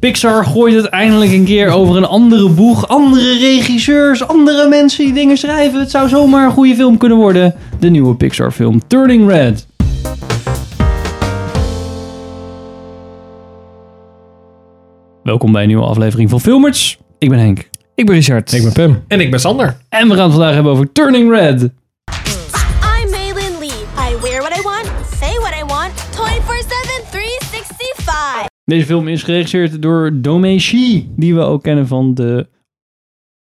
Pixar gooit het eindelijk een keer over een andere boeg. Andere regisseurs, andere mensen die dingen schrijven. Het zou zomaar een goede film kunnen worden. De nieuwe Pixar film Turning Red. Welkom bij een nieuwe aflevering van Filmers. Ik ben Henk. Ik ben Richard. Ik ben Pim. En ik ben Sander. En we gaan het vandaag hebben over Turning Red. Deze film is geregisseerd door Domee Shi, die we ook kennen van de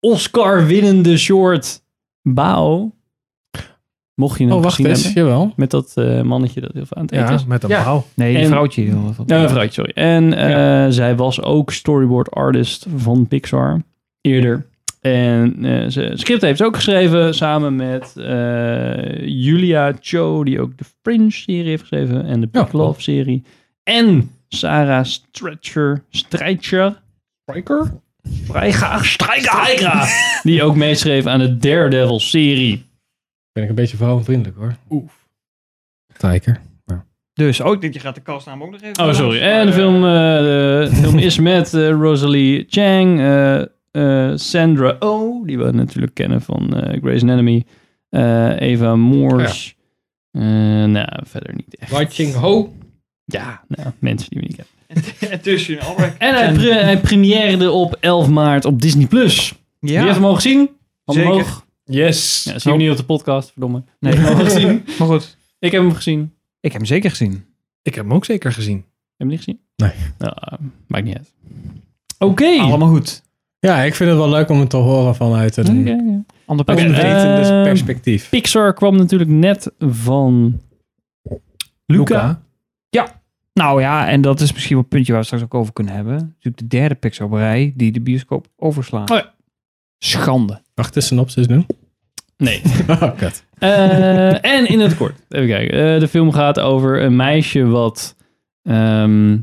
Oscar-winnende short Bao. Mocht je hem Oh, wacht gezien eens. hebben. Jawel. Met dat eh, mannetje dat heel veel aan het eten Ja, is. met een Ja. Nee, die En- vrouwtje. joh. Ja, een vrouwtje, sorry. En eh, zij was ook storyboard artist van Pixar eerder. En eh ze script heeft ze ook geschreven samen met eh, Julia Cho, die ook de Fringe-serie heeft geschreven en de Big. Love-serie. En Sarah Stretcher, Streicher, Striker? Streicher, Streicher, die ook meeschreef aan de Daredevil-serie. Ben ik een beetje vrouwenvriendelijk hoor. Oef. Tijker. Dus, oh, ik denk je gaat de kastnaam ook nog even... Oh, sorry. En de film, eh, de film is met eh, Rosalie Chang, eh, eh, Sandra Oh, die we natuurlijk kennen van eh Grey's Anatomy, eh, Eva Moors. Eh, nou, verder niet echt. Watching Ho. Ja, nou, mensen die we niet kennen. En tussen Albert. En hij, pre hij premièreerde op 11 maart op Disney+. Plus. Wie heeft hem al gezien? Zeker. omhoog. Yes. Ja, zien we niet op de podcast, verdomme. Nee, Ik heb hem al gezien. maar goed. Ik heb hem gezien. Ik heb hem zeker gezien. Ik heb hem ook zeker gezien. Heb je hem niet gezien? Nee. Ja, maakt niet uit. Oké. Allemaal goed. Ja, ik vind het wel leuk om het te horen vanuit een Oké, oké. Ander onwetende ehm, perspectief. Pixar kwam natuurlijk net van Luca. Nou ja, en dat is misschien wel een puntje waar we straks ook over kunnen hebben. Natuurlijk de derde Pixar op rij die de bioscoop overslaat. Oh ja. Schande. Wacht, de synopsis doen. Nee. Oh, kut. Eh, en in het kort. Even kijken. Eh, de film gaat over een meisje wat ehm,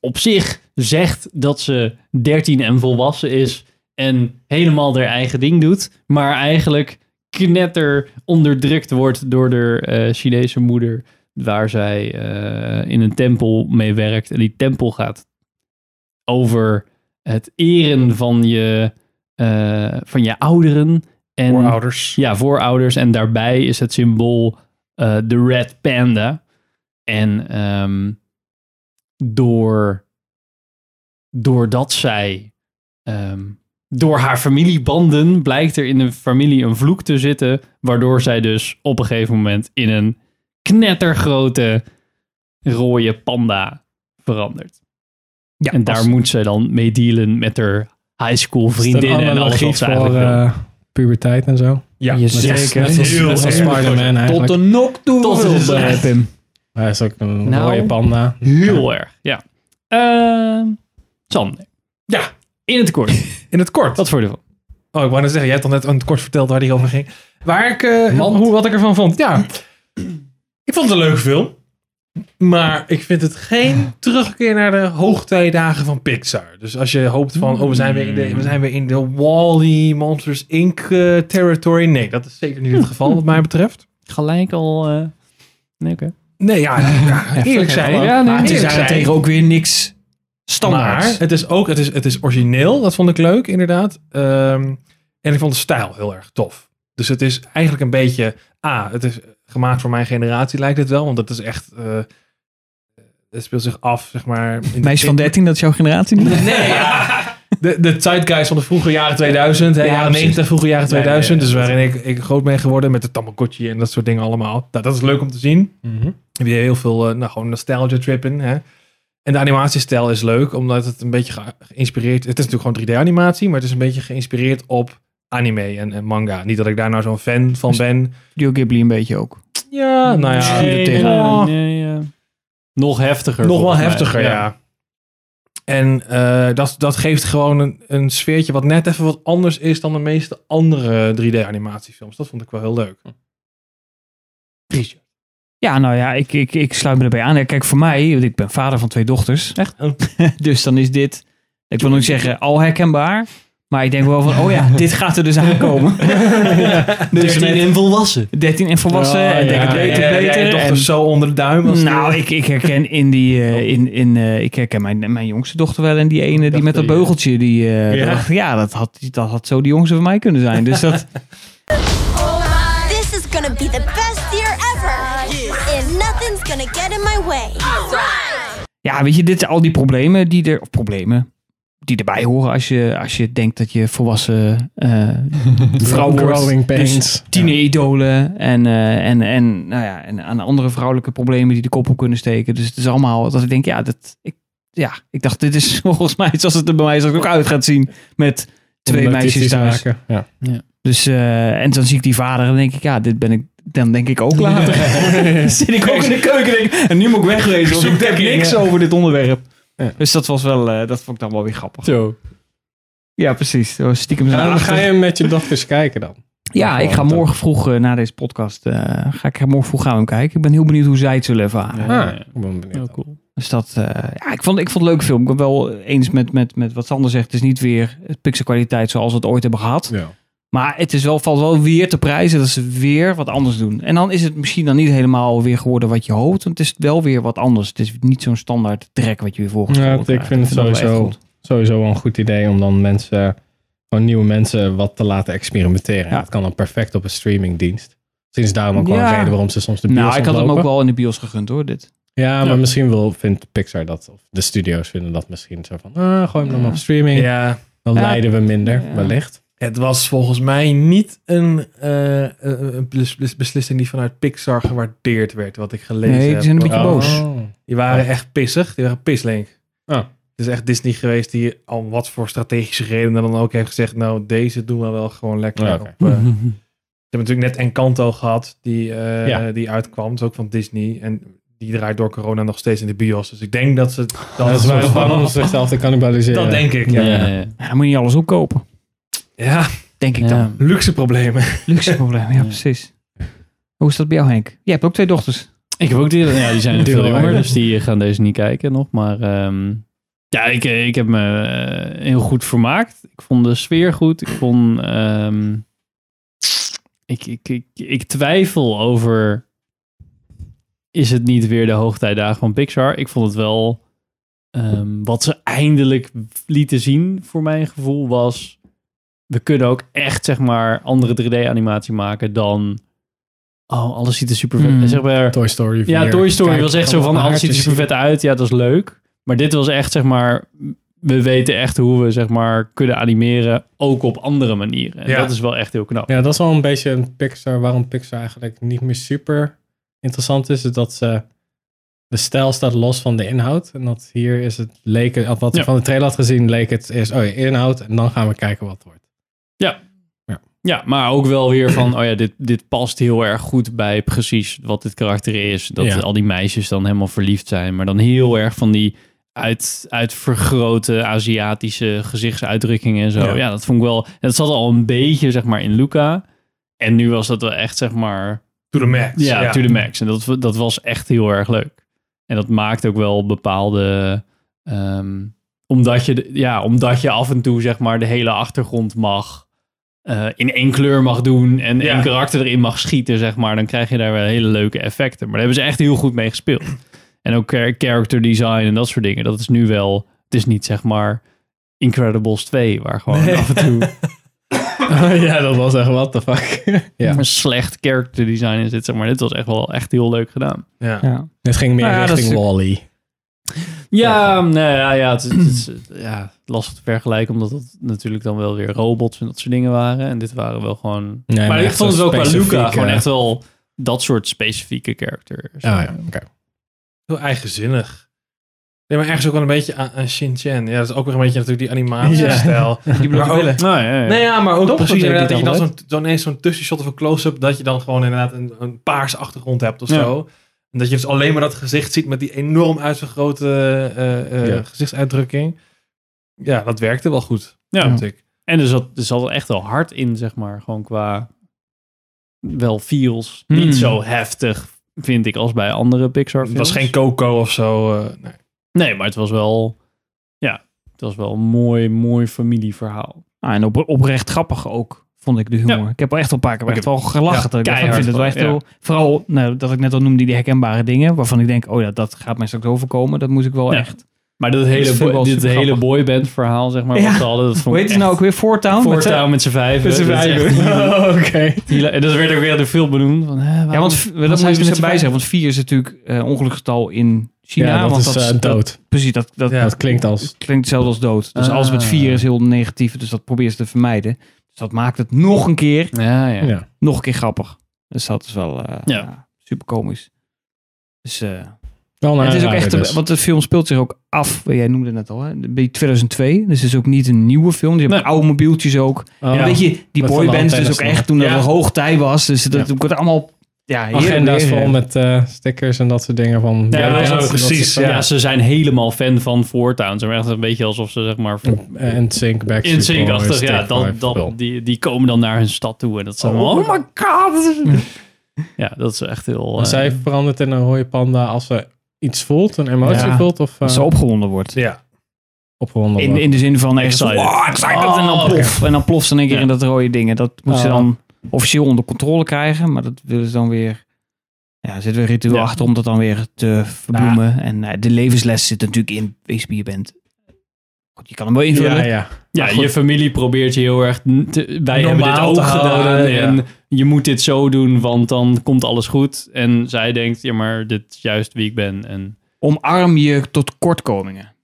op zich zegt dat ze 13 en volwassen is. En helemaal haar eigen ding doet. Maar eigenlijk knetter onderdrukt wordt door de eh, Chinese moeder. Waar zij eh, in een tempel mee werkt. En die tempel gaat over het eren van je, eh, van je ouderen. En Voorouders. ja, voorouders. En daarbij is het symbool eh, de Red Panda. En ehm, door, doordat zij, ehm, door haar familiebanden, blijkt er in de familie een vloek te zitten. Waardoor zij dus op een gegeven moment in een knettergrote rode panda verandert. Ja, en daar moet zij dan mee dealen met haar high school een vriendinnen en alles wat ze voor eh, puberteit en zo. Ja. Je zeker. net als- Heel net als erg. Spider-Man eigenlijk. Tot de nok toe. Tot wil, de- Pim. Hij is ook een Nou, rode panda. Heel erg, ja. Ehm Sander. Ja. In het kort. In het kort. Wat voor je ervan? Oh, ik wou net zeggen, jij hebt al net het kort verteld waar die over ging. Waar ik, eh, Want- hoe, wat ik ervan vond. Ja, ik vond het een leuke film. Maar ik vind het geen terugkeer naar de hoogtijdagen van Pixar. Dus als je hoopt van, oh, we zijn weer in de, we zijn weer in de Wall-E, Monsters Inc. eh, territory. Nee, dat is zeker niet het geval wat mij betreft. Gelijk al... eh, Nee, oké. Nee, ja, ja eerlijk zijn. Ja, nee, Maar het is eerlijk zijn. daarentegen ook weer niks standaard. Maar het is ook, het is, het is origineel. Dat vond ik leuk, inderdaad. Ehm, en ik vond de stijl heel erg tof. Dus het is eigenlijk een beetje, ah, het is gemaakt voor mijn generatie lijkt het wel. Want het is echt, eh, het speelt zich af, zeg maar. in de- Meisje van in- 13, dat is jouw generatie niet? Nee, ja. De, de zeitgeist van de vroege jaren 2000, hè, Ja, jaren precies. 90, vroege jaren Ja, ja, ja, 2000. dus dat- waarin ik, ik groot ben geworden met de Tamagotchi en dat soort dingen allemaal. Nou, dat is leuk om te zien. Mhm. heb je heel veel eh, nou, gewoon nostalgia trip in. Hè? En de animatiestijl is leuk, omdat het een beetje ge- geïnspireerd... Het is natuurlijk gewoon 3D-animatie, maar het is een beetje geïnspireerd op anime en, en manga. Niet dat ik daar nou zo'n fan van ben. Studio Ghibli een beetje ook. Ja, nou ja. Nee, Nee, tegen- Oh. nee, eh, nog heftiger. Nog wel heftiger, ja. En eh, dat, dat geeft gewoon een, een sfeertje wat net even wat anders is dan de meeste andere 3D-animatiefilms. Dat vond ik wel heel leuk. Ja, nou ja, ik, ik, ik sluit me erbij aan. Ja, Kijk, voor mij, want ik ben vader van twee dochters. Echt? Dus dan is dit, ik wil nog zeggen, al herkenbaar. Maar ik denk wel van, oh ja, dit gaat er dus aankomen. dus 13 en volwassen. 13 en volwassen. Oh, en ja, denk beter, Ja, ja, beter. je dochter en- zo onder de duim. Als nou, die- ik, ik herken in die, eh, in, in, eh, ik herken mijn, mijn jongste dochter wel en die ene die met dat dat je- beugeltje, die, eh, Ja. dat dacht ja, dat had, dat had zo de jongste van mij kunnen zijn. Dus dat, This is gonna be the best year ever. And nothing's gonna get in my way. ja, weet je, dit zijn al die problemen die er, of problemen, die erbij horen als je, als je denkt dat je volwassen eh vrouw wordt. Growing Dus tieneridolen en, eh, en, en, nou ja, en aan andere vrouwelijke problemen die de kop op kunnen steken. Dus het is allemaal dat ik denk, ja, dat, ik, ja, ik dacht, dit is volgens mij zoals het er bij mij ook uit gaat zien met twee meisjes thuis. Maken. Ja. Dus, eh, en dan zie ik die vader en dan denk ik, ja, dit ben ik, dan denk ik ook later. Zit ik ook in de keuken en denk, en nu moet ik wegwezen, want ik heb niks over dit onderwerp. Ja. Dus dat was wel, eh, dat vond ik dan wel weer grappig. Zo. Ja, precies. Zo Stiekem En zijn dan ga je met je dochters kijken dan. Ja, ik ga morgen vroeg eh, na deze podcast, eh, ga ik morgen vroeg gaan we hem kijken. Ik ben heel benieuwd hoe zij het zullen ervaren. Ah, ik ben benieuwd. Heel cool. Dus dat, eh, ja, ik vond, ik vond het een leuke film. Ik ben wel eens met, met, met wat Sander zegt. Het is niet weer pixelkwaliteit zoals we het ooit hebben gehad. Ja. Maar het is wel, valt wel weer te prijzen dat ze weer wat anders doen. En dan is het misschien dan niet helemaal weer geworden wat je hoopt. Want het is wel weer wat anders. Het is niet zo'n standaard trek wat je weer voorgesteld Ja, ik vind het wel sowieso, sowieso wel een goed idee om dan mensen, gewoon nieuwe mensen, wat te laten experimenteren. Ja. Dat kan dan perfect op een streamingdienst. Misschien is daarom ook wel Ja. een reden waarom ze soms de bios Nou, ik had hem ook wel in de bios gegund hoor, dit. Ja, maar Ja. misschien wil, vindt Pixar dat, of de studio's vinden dat misschien zo van, ah, gooi hem dan op streaming. ja, Dan Ja. lijden we minder, Ja. wellicht. Het was volgens mij niet een, eh, een bes- bes- beslissing die vanuit Pixar gewaardeerd werd, wat ik gelezen Nee, die heb. zijn een beetje Oh. boos. Die waren echt pissig. Die waren pislink. Oh. Het is echt Disney geweest die om wat voor strategische redenen dan ook heeft gezegd, nou, deze doen we wel gewoon lekker Ja, op... eh, Je hebt natuurlijk net Encanto gehad, die, eh, Ja. die uitkwam. Dat is ook van Disney. En die draait door corona nog steeds in de bios. Dus ik denk dat ze dat, Dat is wel om zichzelf te cannibaliseren. Dat denk ik, ja. Ja, Ja, ja. Ja, dan moet je niet alles opkopen. Denk ik Ja. dan. luxe problemen. Luxe probleem, ja, Ja. precies. Hoe is dat bij jou, Henk? Jij hebt ook twee dochters. Ik heb ook die, ja, die zijn veel jonger, dus die gaan deze niet kijken nog. Maar ehm, ja, ik, ik heb me eh, heel goed vermaakt. Ik vond de sfeer goed. Ik vond... ehm, ik, ik, ik, ik twijfel over... Is het niet weer de hoogtijdagen van Pixar? Ik vond het wel... ehm, wat ze eindelijk lieten zien, voor mijn gevoel, was... We kunnen ook echt, zeg maar, andere 3D-animatie maken dan... Oh, alles ziet er super vet. Hmm. Zeg maar, Toy Story 4. ja, Toy Story Kijk, was echt zo van, alles ziet er super vet uit. Ja, dat is leuk. Maar dit was echt, zeg maar, we weten echt hoe we, zeg maar, kunnen animeren, ook op andere manieren. En Ja. dat is wel echt heel knap. Ja, dat is wel een beetje een Pixar, waarom Pixar eigenlijk niet meer super interessant is, is dat ze, de stijl staat los van de inhoud. En dat hier is het, leek het, of wat ik Ja. van de trailer had gezien, leek het eerst, oh ja, inhoud, en dan gaan we kijken wat het wordt. Ja, maar ook wel weer van, oh ja, dit, dit past heel erg goed bij precies wat dit karakter is. Dat Ja. al die meisjes dan helemaal verliefd zijn, maar dan heel erg van die uit, uitvergrote Aziatische gezichtsuitdrukkingen en zo. Ja. Ja. dat vond ik wel, dat zat al een beetje, zeg maar, in Luca. En nu was dat wel echt, zeg maar, To the max. Ja, to the max. En dat, dat was echt heel erg leuk. En dat maakt ook wel bepaalde... ehm, omdat, je, ja, omdat je af en toe zeg maar de hele achtergrond mag... eh, in één kleur mag doen en Ja. één karakter erin mag schieten, zeg maar. Dan krijg je daar wel hele leuke effecten. Maar daar hebben ze echt heel goed mee gespeeld. En ook char- character design en dat soort dingen. Dat is nu wel... Het is niet zeg maar Incredibles 2, waar gewoon Nee. af en toe ja, dat was echt, what the fuck. ja. een slecht character design in zit. Zeg maar dit was echt wel echt heel leuk gedaan. Ja. Ja. Het ging meer Nou richting Wall-E. Ja, nee, ja, ja, het, is- het is ja, lastig te vergelijken, omdat het natuurlijk dan wel weer robots en dat soort dingen waren. En dit waren wel gewoon... Nee, maar ik vond het zo ook bij Luca gewoon eh, echt wel dat soort specifieke characters. Oh ja, oké. Heel eigenzinnig. Nee, maar ergens ook wel een beetje aan, aan Shin-Chan. Ja, dat is ook weer een beetje natuurlijk die animatiestijl. Die Maar ook- Nou, ja, ja. Nee, ja, maar ook Toch, precies dat inderdaad dat je dan zo'n zo ineens zo'n tussenshot of een close-up, dat je dan gewoon inderdaad een, een paarse achtergrond hebt of Ja. zo. En dat je dus alleen maar dat gezicht ziet met die enorm uitvergrote eh, eh, Ja. gezichtsuitdrukking. Ja, dat werkte wel goed, Ja. vond ik. En er zat, er zat echt wel hard in, zeg maar, gewoon qua wel feels. Hmm. Niet zo heftig, vind ik, als bij andere Pixar Het was geen Coco of zo. eh, nee. Nee, maar het was wel, ja, het was wel een mooi, mooi familieverhaal. Ah, en op, oprecht grappig ook, vond ik de humor. Ja. Ik heb er echt wel een paar keer echt wel gelachen. dat ik vind het wel echt wel, ja. heel... Vooral, nou, dat ik net al noemde, die herkenbare dingen. Waarvan ik denk, oh ja, dat gaat mij straks overkomen. Dat moest ik wel Ja. echt... Maar dat hele, wel bo- dit hele boyband verhaal, zeg maar, Ja. hadden, dat vond heet het nou ook weer? Voortown? Voortouw met z'n vijven. Met z'n heel- Oké. En dat werd ook weer de film benoemd. Van, hè, waarom- Ja, want dat moet je z'n bij zeggen. Want 4 is natuurlijk eh ongeluksgetal in China. Ja, dat want is dat, eh, dat- dood. precies, dat, dat, Ja. Dat klinkt als... klinkt hetzelfde als dood. Dus alles met Ah. 4 is heel negatief. Dus dat probeer ze te vermijden. Dus dat maakt het nog een keer, Ja, ja. Ja. nog een keer grappig. Dus dat is wel eh, Ja. ja, super komisch. Dus eh, Wel een het is ook echt, dus. want de film speelt zich ook af. Jij noemde het net al, hè? Bij 2002. Dus het is ook niet een nieuwe film. Je hebt Nee. oude mobieltjes ook. Oh, En weet je, die de boybands dus ook echt toen dat Ja. er hoogtij was. Dus dat Ja. wordt allemaal ja, agenda's vol eh. met eh, stickers en dat soort dingen van... Ja, precies, Ja, ze zijn helemaal fan van Voortown. Ze zijn echt een beetje alsof ze, zeg maar, En Sync, in Backstreet sync. Ja, dat, dat, die, die komen dan naar hun stad toe. En dat zijn Oh, oh, my god. Ja, dat is echt heel... Eh, zij verandert in een rode panda als ze iets voelt, een emotie Ja. voelt of eh, ze opgewonden wordt. Ja. opgewonden In, wordt. in de zin van ergens Excited. wow, excited, Oh, en dan oké. plof. En dan ploft ze in één keer in dat rode dingen. Dat moet ze Oh. dan officieel onder controle krijgen. Maar dat willen ze dan weer... Ja, er zit weer ritueel Ja. achter om dat dan weer te verbloemen. En eh, de levensles zit natuurlijk in wees wie je bent. Goed, je kan hem wel invullen. ja, ja. Ja, je familie probeert je heel erg... te- wij hebben dit ook gedaan. ja. En je moet dit zo doen, want dan komt alles goed. En zij denkt, ja, maar dit is juist wie ik ben. En Omarm je tot kortkomingen.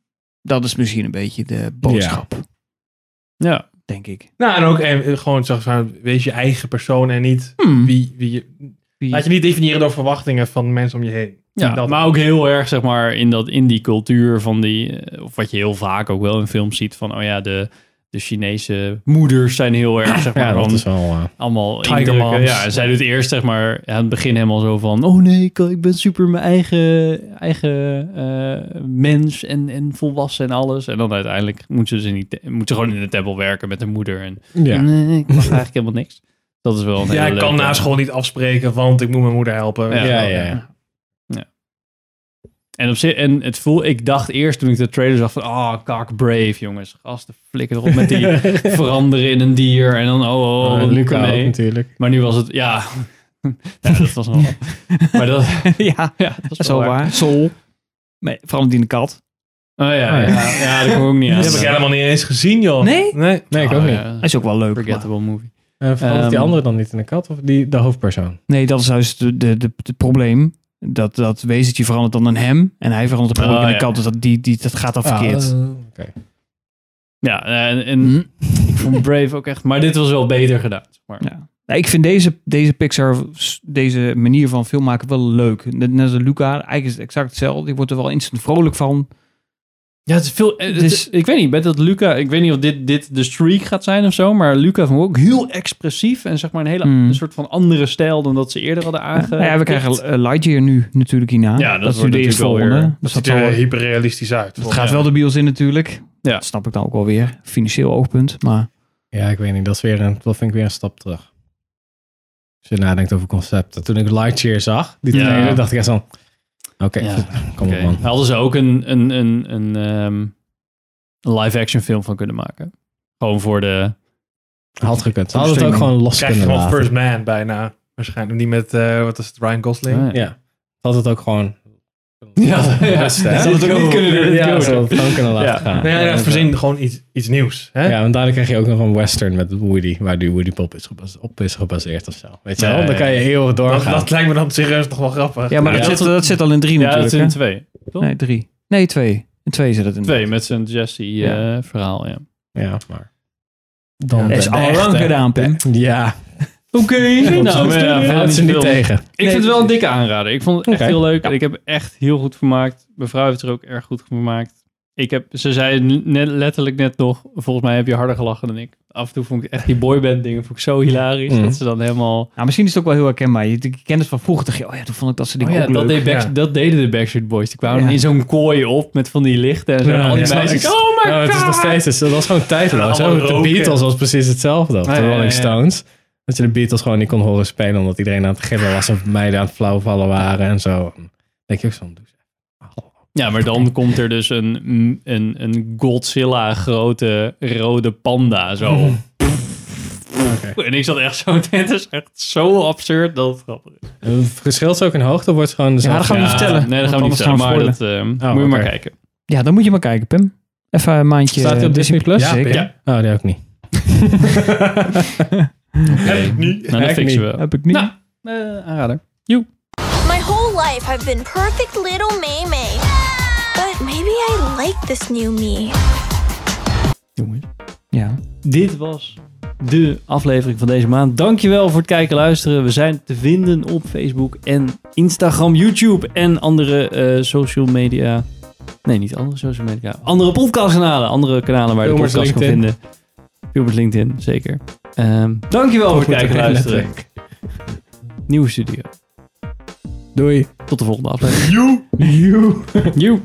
Dat is misschien een beetje de boodschap, ja, denk ik. Nou, en ook en, gewoon zeg maar, wees je eigen persoon en niet Hmm. wie, wie je... Wie- Laat je niet definiëren door verwachtingen van mensen om je heen. ja Dat- maar ook heel erg, zeg maar, in, dat, in die cultuur van die... eh, Of wat je heel vaak ook wel in films ziet van, oh ja, de... De Chinese moeders zijn heel erg, zeg maar, Ja, dat is wel... eh, allemaal Tiger indrukken. moms. Ja, en zij doet eerst zeg maar aan het begin helemaal zo van, oh nee, ik, ik ben super mijn eigen, eigen eh, mens en, en volwassen en alles. En dan uiteindelijk moet ze, dus in die, moet ze gewoon in de tempel werken met haar moeder. En ja. nee, ik mag eigenlijk helemaal niks. Dat is wel een Ja, hele ik kan leuke- na school niet afspreken, want ik moet mijn moeder helpen. Ja. Ja, ja, ja. En, op zich, en het voel, ik dacht eerst toen ik de trailer zag van, ah, kak brave jongens. Gasten flikken erop met die veranderen in een dier. En dan, oh, oh, oh Oh, Luca mee. natuurlijk. Maar nu was het, ja... ja dat was wel... maar dat, ja, ja, dat is wel waar. Soul. Nee, vooral die in de kat. Oh ja, ja, Oh, ja. ja. ja, dat kom ik ook niet aan. Dat heb ik helemaal niet eens gezien, joh. Nee? Nee. Nee, ik Oh, ook niet. ja. Hij is ook wel leuk. maar- Forgettable movie. En verandert die Ehm, andere dan niet in de kat of die, de hoofdpersoon? Nee, dat is juist de, de, de, het probleem. Dat, dat wezentje verandert dan in hem. En hij verandert op Oh, in de ja. kat. Dus dat, die, die, dat gaat dan verkeerd. Ah, oké. Ja, en, en Hm. ik vond Brave ook echt... Maar dit was wel beter gedaan. zeg Maar. Ja. Nou, ik vind deze, deze Pixar, deze manier van film maken wel leuk. Net, als Luca, eigenlijk is het exact hetzelfde. Je wordt er wel instant vrolijk van. Ja, het is veel... het Dus- is- ik weet niet, met dat Luca... Ik weet niet of dit, dit de streak gaat zijn of zo. Maar Luca vond ik ook heel expressief. En zeg maar een hele Hmm. een soort van andere stijl dan dat ze eerder hadden aange. Nou ja, we krijgen eh, Lightyear nu natuurlijk hierna. Ja, dat is nu wordt de natuurlijk wel eerstvolgende. weer- Dat Dus ziet dat, er zal- hyperrealistisch uit. het gaat wel de bios in natuurlijk. Ja. Dat snap ik dan ook wel weer. Financieel oogpunt. Maar Ja, ik weet niet. Dat, is weer een, dat vind ik weer een stap terug. Als je nadenkt over concepten. Toen ik Lightyear zag, die Ja. trailer, dacht ik echt zo... Oké, Ja. kom op man. Hadden ze ook een, een, een, een, ehm, een live-action film van kunnen maken. Gewoon voor de... Had gekund. Hadden het ook gewoon los Krijg je kunnen gewoon laten. First Man bijna. Waarschijnlijk niet met, eh, wat is het, Ryan Gosling? Ah, Ja. Had het ook gewoon... Ja, ja. Hè? Ze hadden het ook niet kunnen doen. Ja, ze hadden het gewoon kunnen laten Ja. gaan. Nee, ja, Ja, verzin gewoon iets, iets nieuws. Hè? Ja, want daardoor krijg je ook nog een western met Woody, waar die Woody Pop is gebas- op is gebaseerd of zo. Weet je Ja, wel? ja, Dan kan je ja. eeuwig dat, doorgaan. dat lijkt me dan serieus nog wel grappig. ja, maar Ja, dat, dat- zit, dat zit al in drie Ja, dat natuurlijk. is in hè? twee. Toch? Nee, drie. Nee, twee. In twee zit het in. Twee, met zijn Jesse Ja. eh, verhaal, ja. Ja, maar... Dan Dat is al lang gedaan, Pim. Ja, Oké. nou, maar ja, verder er niet veel. tegen. Ik vind het wel een dikke aanrader. Ik vond het echt Oké. heel leuk. Ik heb echt heel goed vermaakt. Mijn vrouw heeft er ook erg goed gemaakt. Ik heb, ze zei net, letterlijk net nog, volgens mij heb je harder gelachen dan ik. Af en toe vond ik echt die boyband dingen vond ik zo hilarisch. Mm. Dat ze dan helemaal... Nou, misschien is het ook wel heel herkenbaar. Je, je kent het van vroeger. dacht je, oh ja, toen vond ik dat ze Oh dingen ja, ook dat, leuk. deed Back- Ja. dat deden de Backstreet Boys. Die kwamen Ja. in zo'n kooi op met van die lichten en zo. Ja, en al die ja. meisjes, oh my het is nog steeds, het is- dat was gewoon tijdloos. Ja, hè? allemaal de roken. Beatles was precies hetzelfde. Of Ja, de ja, Rolling ja. Stones. Dat je de Beatles gewoon niet kon horen spelen omdat iedereen aan het gillen was en meiden aan het flauwvallen waren en zo. Dan denk je ook zo, doe eens even. Hallo. Ja, maar dan komt er dus een, een, een Godzilla grote rode panda zo. Oké. En ik zat echt zo, dit is echt zo absurd dat het grappig is. En Het verschilt ze ook in hoogte wordt gewoon Ja, dat gaan we Ja, niet vertellen. Nee, dat gaan we niet vertellen, maar dat eh, Oh, moet je maar kijken. Ja, dan moet je maar kijken, Pim. Even een maandje Staat hij op Disney Plus? Zeker. Ja. Oh, die ook niet. Heb ik niet. Nou, dat fixen we. Heb ik niet. Nou, eh, aanrader. My whole life I've been perfect little May May. But maybe I like this new me. Jongens. Ja. Dit was de aflevering van deze maand. Dankjewel voor het kijken en luisteren. We zijn te vinden op Facebook en Instagram, YouTube en andere eh, social media. Nee, niet andere social media. Andere podcastkanalen. Andere kanalen waar je de Filmers podcast kan LinkedIn. vinden. Filmers LinkedIn, zeker. Ehm, dankjewel voor het kijken en luisteren. Nieuwe studio. Doei. Tot de volgende aflevering. You. You.